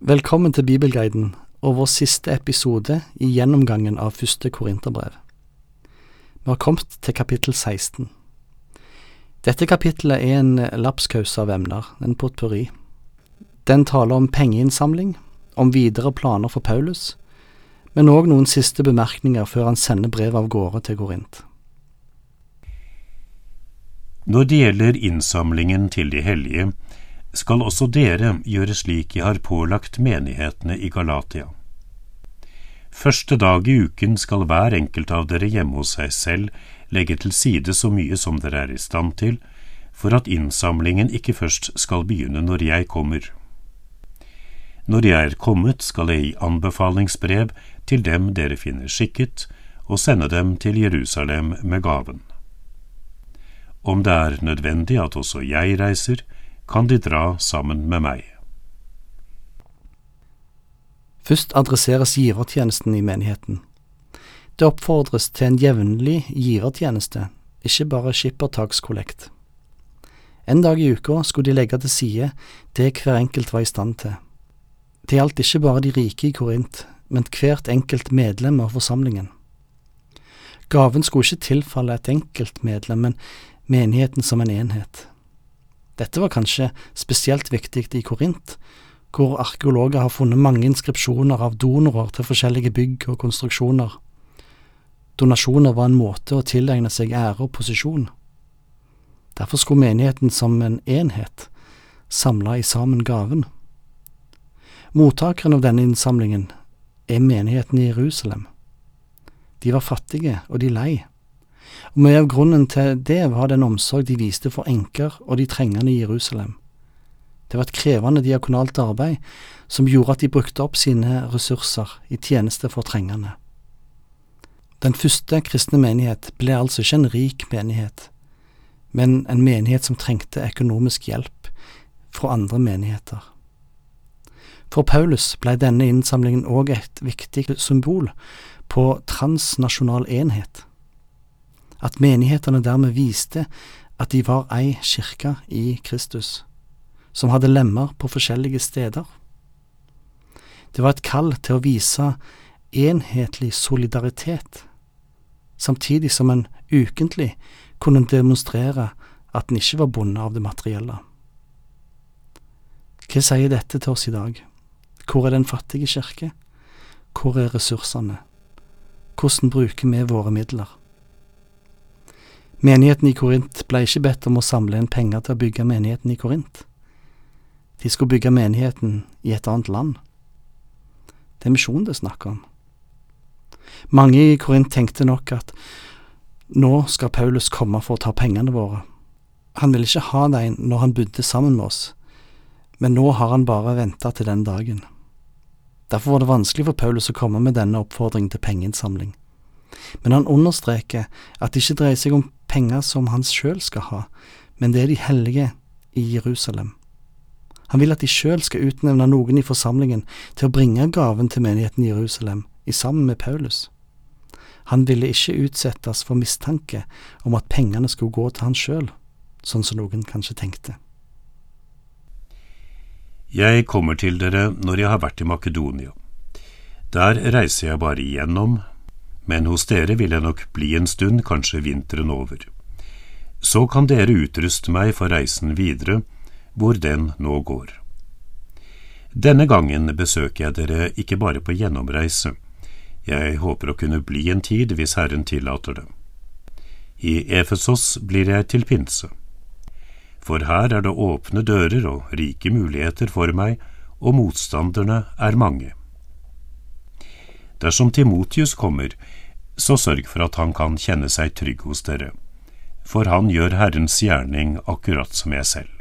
Velkommen til Bibelguiden og vår siste episode i gjennomgangen av første Korinterbrev. Vi har kommet til kapittel 16. Dette kapittelet er en lapskaus av emner, en potpurri. Den taler om pengeinnsamling, om videre planer for Paulus, men òg noen siste bemerkninger før han sender brevet av gårde til Korint. Når det gjelder innsamlingen til de hellige, skal også dere gjøre slik jeg har pålagt menighetene i Galatia. Første dag i uken skal hver enkelt av dere hjemme hos seg selv legge til side så mye som dere er i stand til, for at innsamlingen ikke først skal begynne når jeg kommer. Når jeg er kommet, skal jeg gi anbefalingsbrev til dem dere finner skikket, og sende dem til Jerusalem med gaven. Om det er nødvendig at også jeg reiser, kan de dra sammen med meg. Først adresseres givertjenesten i menigheten. Det oppfordres til en jevnlig givertjeneste, ikke bare skippertakskollekt. En dag i uka skulle de legge til side det hver enkelt var i stand til. Det gjaldt ikke bare de rike i Korint, men hvert enkelt medlem av forsamlingen. Gaven skulle ikke tilfalle et enkelt medlem, men menigheten som en enhet. Dette var kanskje spesielt viktig i Korint, hvor arkeologer har funnet mange inskripsjoner av donorer til forskjellige bygg og konstruksjoner. Donasjoner var en måte å tilegne seg ære og posisjon. Derfor skulle menigheten som en enhet samle i sammen gaven. Mottakeren av denne innsamlingen er menigheten i Jerusalem. De var fattige, og de lei. Og Mye av grunnen til det var den omsorg de viste for enker og de trengende i Jerusalem. Det var et krevende diakonalt arbeid som gjorde at de brukte opp sine ressurser i tjeneste for trengende. Den første kristne menighet ble altså ikke en rik menighet, men en menighet som trengte økonomisk hjelp fra andre menigheter. For Paulus ble denne innsamlingen òg et viktig symbol på transnasjonal enhet at menighetene dermed viste at de var ei kirke i Kristus, som hadde lemmer på forskjellige steder. Det var et kall til å vise enhetlig solidaritet, samtidig som en ukentlig kunne demonstrere at en ikke var bundet av det materielle. Hva sier dette til oss i dag? Hvor er den fattige kirke? Hvor er ressursene? Hvordan bruker vi våre midler? Menigheten i Korint ble ikke bedt om å samle inn penger til å bygge menigheten i Korint. De skulle bygge menigheten i et annet land. Det er misjon det er snakk om. Mange i Korint tenkte nok at nå skal Paulus komme for å ta pengene våre. Han ville ikke ha dem når han bodde sammen med oss, men nå har han bare venta til den dagen. Derfor var det vanskelig for Paulus å komme med denne oppfordringen til pengeinnsamling. Men han understreker at det ikke dreier seg om penger som han sjøl skal ha, men det er de hellige i Jerusalem. Han vil at de sjøl skal utnevne noen i forsamlingen til å bringe gaven til menigheten i Jerusalem, i sammen med Paulus. Han ville ikke utsettes for mistanke om at pengene skulle gå til han sjøl, sånn som noen kanskje tenkte. Jeg kommer til dere når jeg har vært i Makedonia. Der reiser jeg bare igjennom, men hos dere vil jeg nok bli en stund, kanskje vinteren over. Så kan dere utruste meg for reisen videre, hvor den nå går. Denne gangen besøker jeg dere ikke bare på gjennomreise, jeg håper å kunne bli en tid hvis Herren tillater det. I Efesos blir jeg til pinse. For her er det åpne dører og rike muligheter for meg, og motstanderne er mange. Dersom Timotius kommer, så sørg for at han kan kjenne seg trygg hos dere, for han gjør Herrens gjerning akkurat som jeg selv.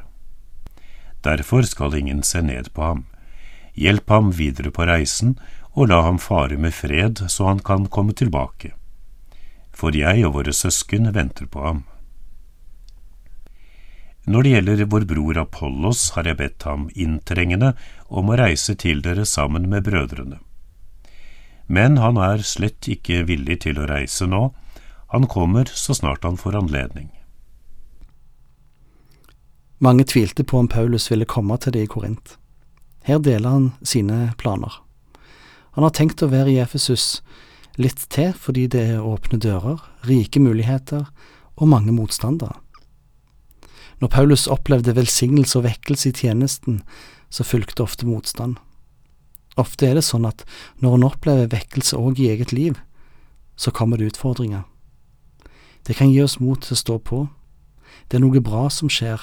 Derfor skal ingen se ned på ham. Hjelp ham videre på reisen, og la ham fare med fred så han kan komme tilbake. For jeg og våre søsken venter på ham. Når det gjelder vår bror Apollos, har jeg bedt ham inntrengende om å reise til dere sammen med brødrene men han er slett ikke villig til å reise nå, han kommer så snart han får anledning. Mange tvilte på om Paulus ville komme til det i Korint. Her deler han sine planer. Han har tenkt å være i Efesus litt til fordi det er åpne dører, rike muligheter og mange motstandere. Når Paulus opplevde velsignelse og vekkelse i tjenesten, så fulgte ofte motstand. Ofte er det sånn at når en opplever vekkelse òg i eget liv, så kommer det utfordringer. Det kan gi oss mot til å stå på. Det er noe bra som skjer,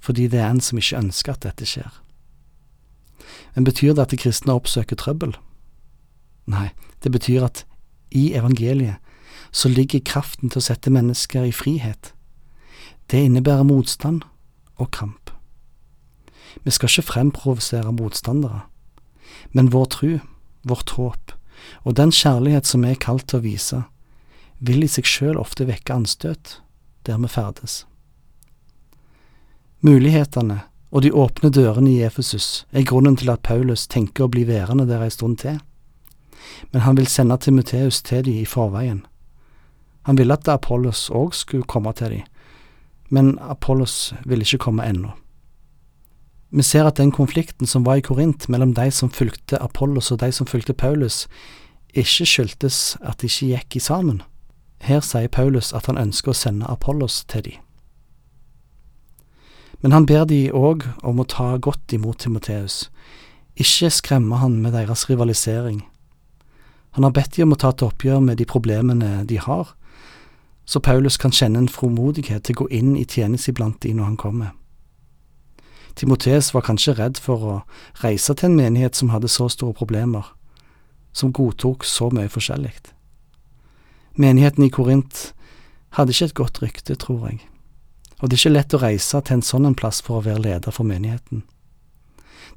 fordi det er en som ikke ønsker at dette skjer. Men betyr det at de kristne oppsøker trøbbel? Nei, det betyr at i evangeliet så ligger kraften til å sette mennesker i frihet. Det innebærer motstand og kamp. Vi skal ikke fremprovosere motstandere, men vår tru, vårt håp og den kjærlighet som vi er kalt til å vise, vil i seg sjøl ofte vekke anstøt der vi ferdes. Mulighetene og de åpne dørene i Efesus er grunnen til at Paulus tenker å bli værende der ei stund til. Men han vil sende Timoteus til de i forveien. Han ville at Apollos òg skulle komme til de, men Apollos ville ikke komme ennå. Vi ser at den konflikten som var i Korint mellom de som fulgte Apollos og de som fulgte Paulus, ikke skyldtes at de ikke gikk i sammen. Her sier Paulus at han ønsker å sende Apollos til de. Men han ber de òg om å ta godt imot Timoteus, ikke skremme han med deres rivalisering. Han har bedt de om å ta et oppgjør med de problemene de har, så Paulus kan kjenne en fromodighet til å gå inn i tjeneste iblant de når han kommer. Timoteus var kanskje redd for å reise til en menighet som hadde så store problemer, som godtok så mye forskjellig. Menigheten i Korint hadde ikke et godt rykte, tror jeg og det er ikke lett å reise til en sånn en plass for å være leder for menigheten.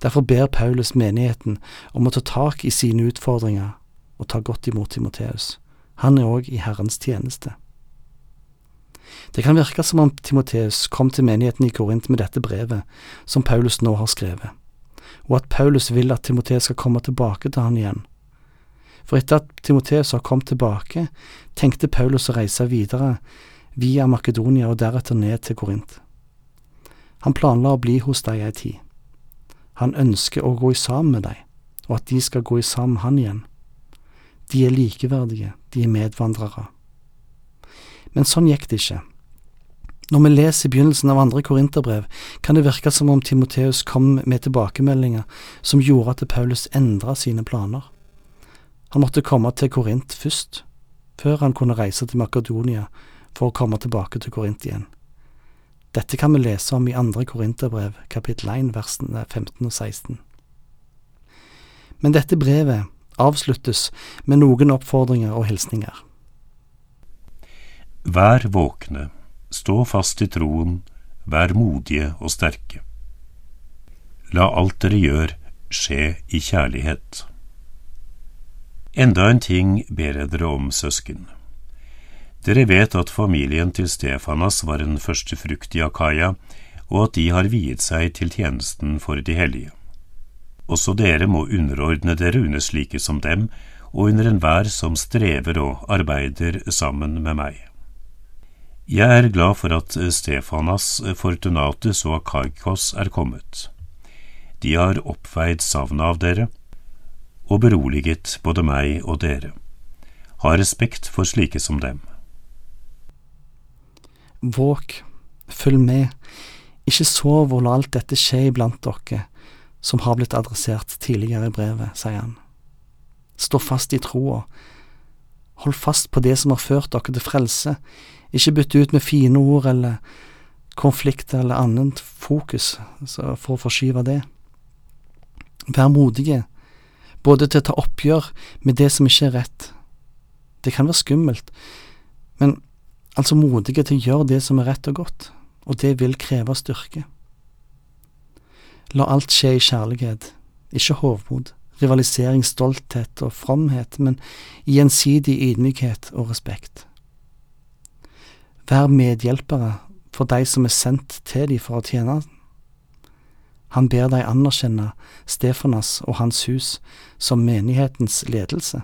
Derfor ber Paulus menigheten om å ta tak i sine utfordringer og ta godt imot Timoteus. Han er òg i Herrens tjeneste. Det kan virke som om Timoteus kom til menigheten i Korint med dette brevet som Paulus nå har skrevet, og at Paulus vil at Timoteus skal komme tilbake til han igjen. For etter at Timoteus har kommet tilbake, tenkte Paulus å reise videre via Makedonia og deretter ned til Korint. Han planla å bli hos deg ei tid. Han ønsker å gå i sammen med deg, og at de skal gå i sammen med han igjen. De er likeverdige, de er medvandrere. Men sånn gikk det ikke. Når vi leser i begynnelsen av andre korinterbrev, kan det virke som om Timoteus kom med tilbakemeldinger som gjorde at Paulus endra sine planer. Han måtte komme til Korint først, før han kunne reise til Makedonia for å komme tilbake til Korint igjen. Dette kan vi lese om i andre Korinterbrev, kapittel 1, versene 15 og 16. Men dette brevet avsluttes med noen oppfordringer og hilsninger. Vær våkne, stå fast i troen, vær modige og sterke. La alt dere gjør, skje i kjærlighet. Enda en ting ber jeg dere om, søsken. Dere vet at familien til Stefanas var en førstefrukt i Akaya, og at de har viet seg til tjenesten for de hellige. Også dere må underordne dere under slike som dem, og under enhver som strever og arbeider sammen med meg. Jeg er glad for at Stefanas, Fortunatus og Akaikos er kommet. De har oppveid savnet av dere og beroliget både meg og dere. Ha respekt for slike som dem. Våk, følg med, ikke sov og la alt dette skje iblant dere, som har blitt adressert tidligere i brevet, sier han. Stå fast i troa. Hold fast på det som har ført dere til frelse, ikke bytte ut med fine ord eller konflikter eller annet fokus for å forskyve det. Vær modige, både til å ta oppgjør med det som ikke er rett. Det kan være skummelt, men altså modige til å gjøre det som er rett og godt, og det vil kreve styrke. La alt skje i kjærlighet, ikke hovmod, rivalisering, stolthet og fromhet, men i gjensidig ydmykhet og respekt. Vær medhjelpere for de som er sendt til de for å tjene. Han ber deg anerkjenne Stefanas og hans hus som menighetens ledelse.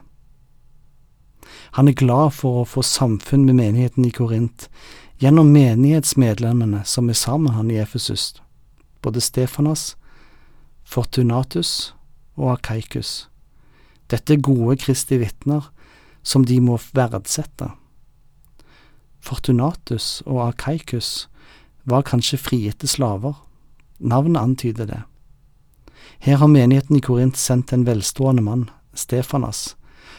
Han er glad for å få samfunn med menigheten i Korint, gjennom menighetsmedlemmene som er sammen med han i Efesus, både Stefanas, Fortunatus og Akaikus. Dette er gode Kristi vitner som de må verdsette. Fortunatus og Akaikus var kanskje frigitte slaver. Navnet antyder det. Her har menigheten i Korint sendt en velstående mann, Stefanas,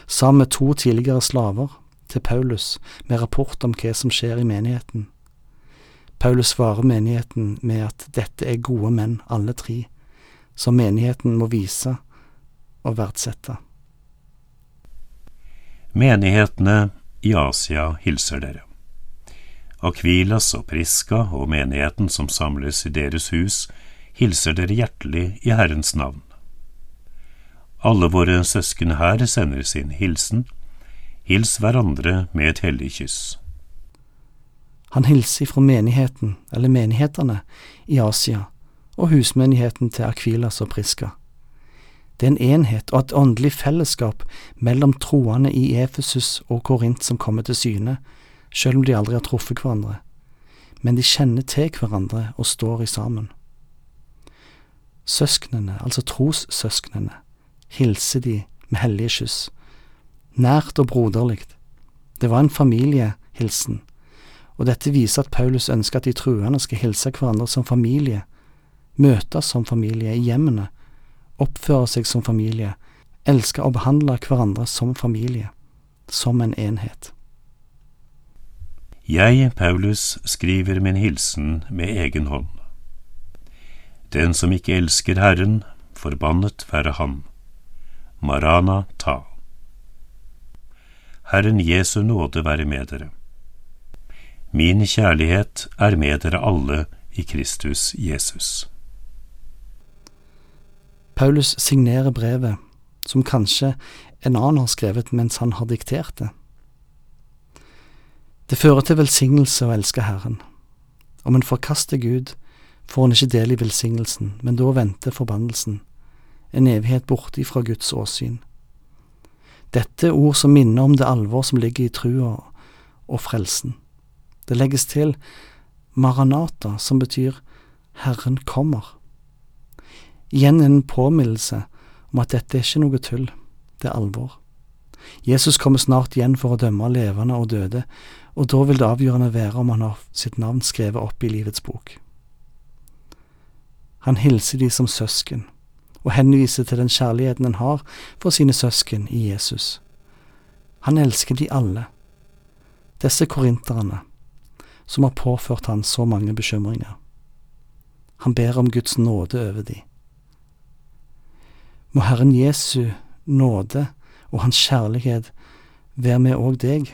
sammen med to tidligere slaver, til Paulus med rapport om hva som skjer i menigheten. Paulus svarer menigheten med at dette er gode menn, alle tre, som menigheten må vise og verdsette. Menighetene i Asia hilser dere. Akvilas og Priska og menigheten som samles i deres hus, hilser dere hjertelig i Herrens navn. Alle våre søsken her sender sin hilsen. Hils hverandre med et hellig kyss. Han hilser fra menigheten, eller menighetene, i Asia og husmenigheten til Akvilas og Priska. Det er en enhet og et åndelig fellesskap mellom troende i Efesus og Korint som kommer til syne, selv om de aldri har truffet hverandre. Men de kjenner til hverandre og står i sammen. Søsknene, altså trossøsknene, hilser de med hellige kyss, nært og broderlig. Det var en familiehilsen, og dette viser at Paulus ønsker at de truende skal hilse hverandre som familie, møtes som familie i hjemmene, oppføre seg som familie, elske og behandle hverandre som familie, som en enhet. Jeg, Paulus, skriver min hilsen med egen hånd. Den som ikke elsker Herren, forbannet være han. Marana ta. Herren Jesu nåde være med dere. Min kjærlighet er med dere alle i Kristus Jesus. Paulus signerer brevet, som kanskje en annen har skrevet mens han har diktert det. Det fører til velsignelse å elske Herren. Om en forkaster Gud, får en ikke del i velsignelsen, men da venter forbannelsen, en evighet borte fra Guds åsyn. Dette er ord som minner om det alvor som ligger i trua og frelsen. Det legges til Maranata, som betyr Herren kommer. Igjen en påminnelse om at dette er ikke noe tull, det er alvor. Jesus kommer snart igjen for å dømme levende og døde, og da vil det avgjørende være om han har sitt navn skrevet opp i livets bok. Han hilser de som søsken, og henviser til den kjærligheten han har for sine søsken i Jesus. Han elsker de alle, disse korinterne, som har påført han så mange bekymringer. Han ber om Guds nåde over de. Må Herren Jesu nåde og Hans kjærlighet være med òg deg,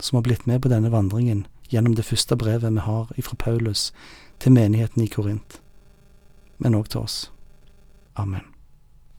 som har blitt med på denne vandringen gjennom det første brevet vi har ifra Paulus til menigheten i Korint, men òg til oss. Amen.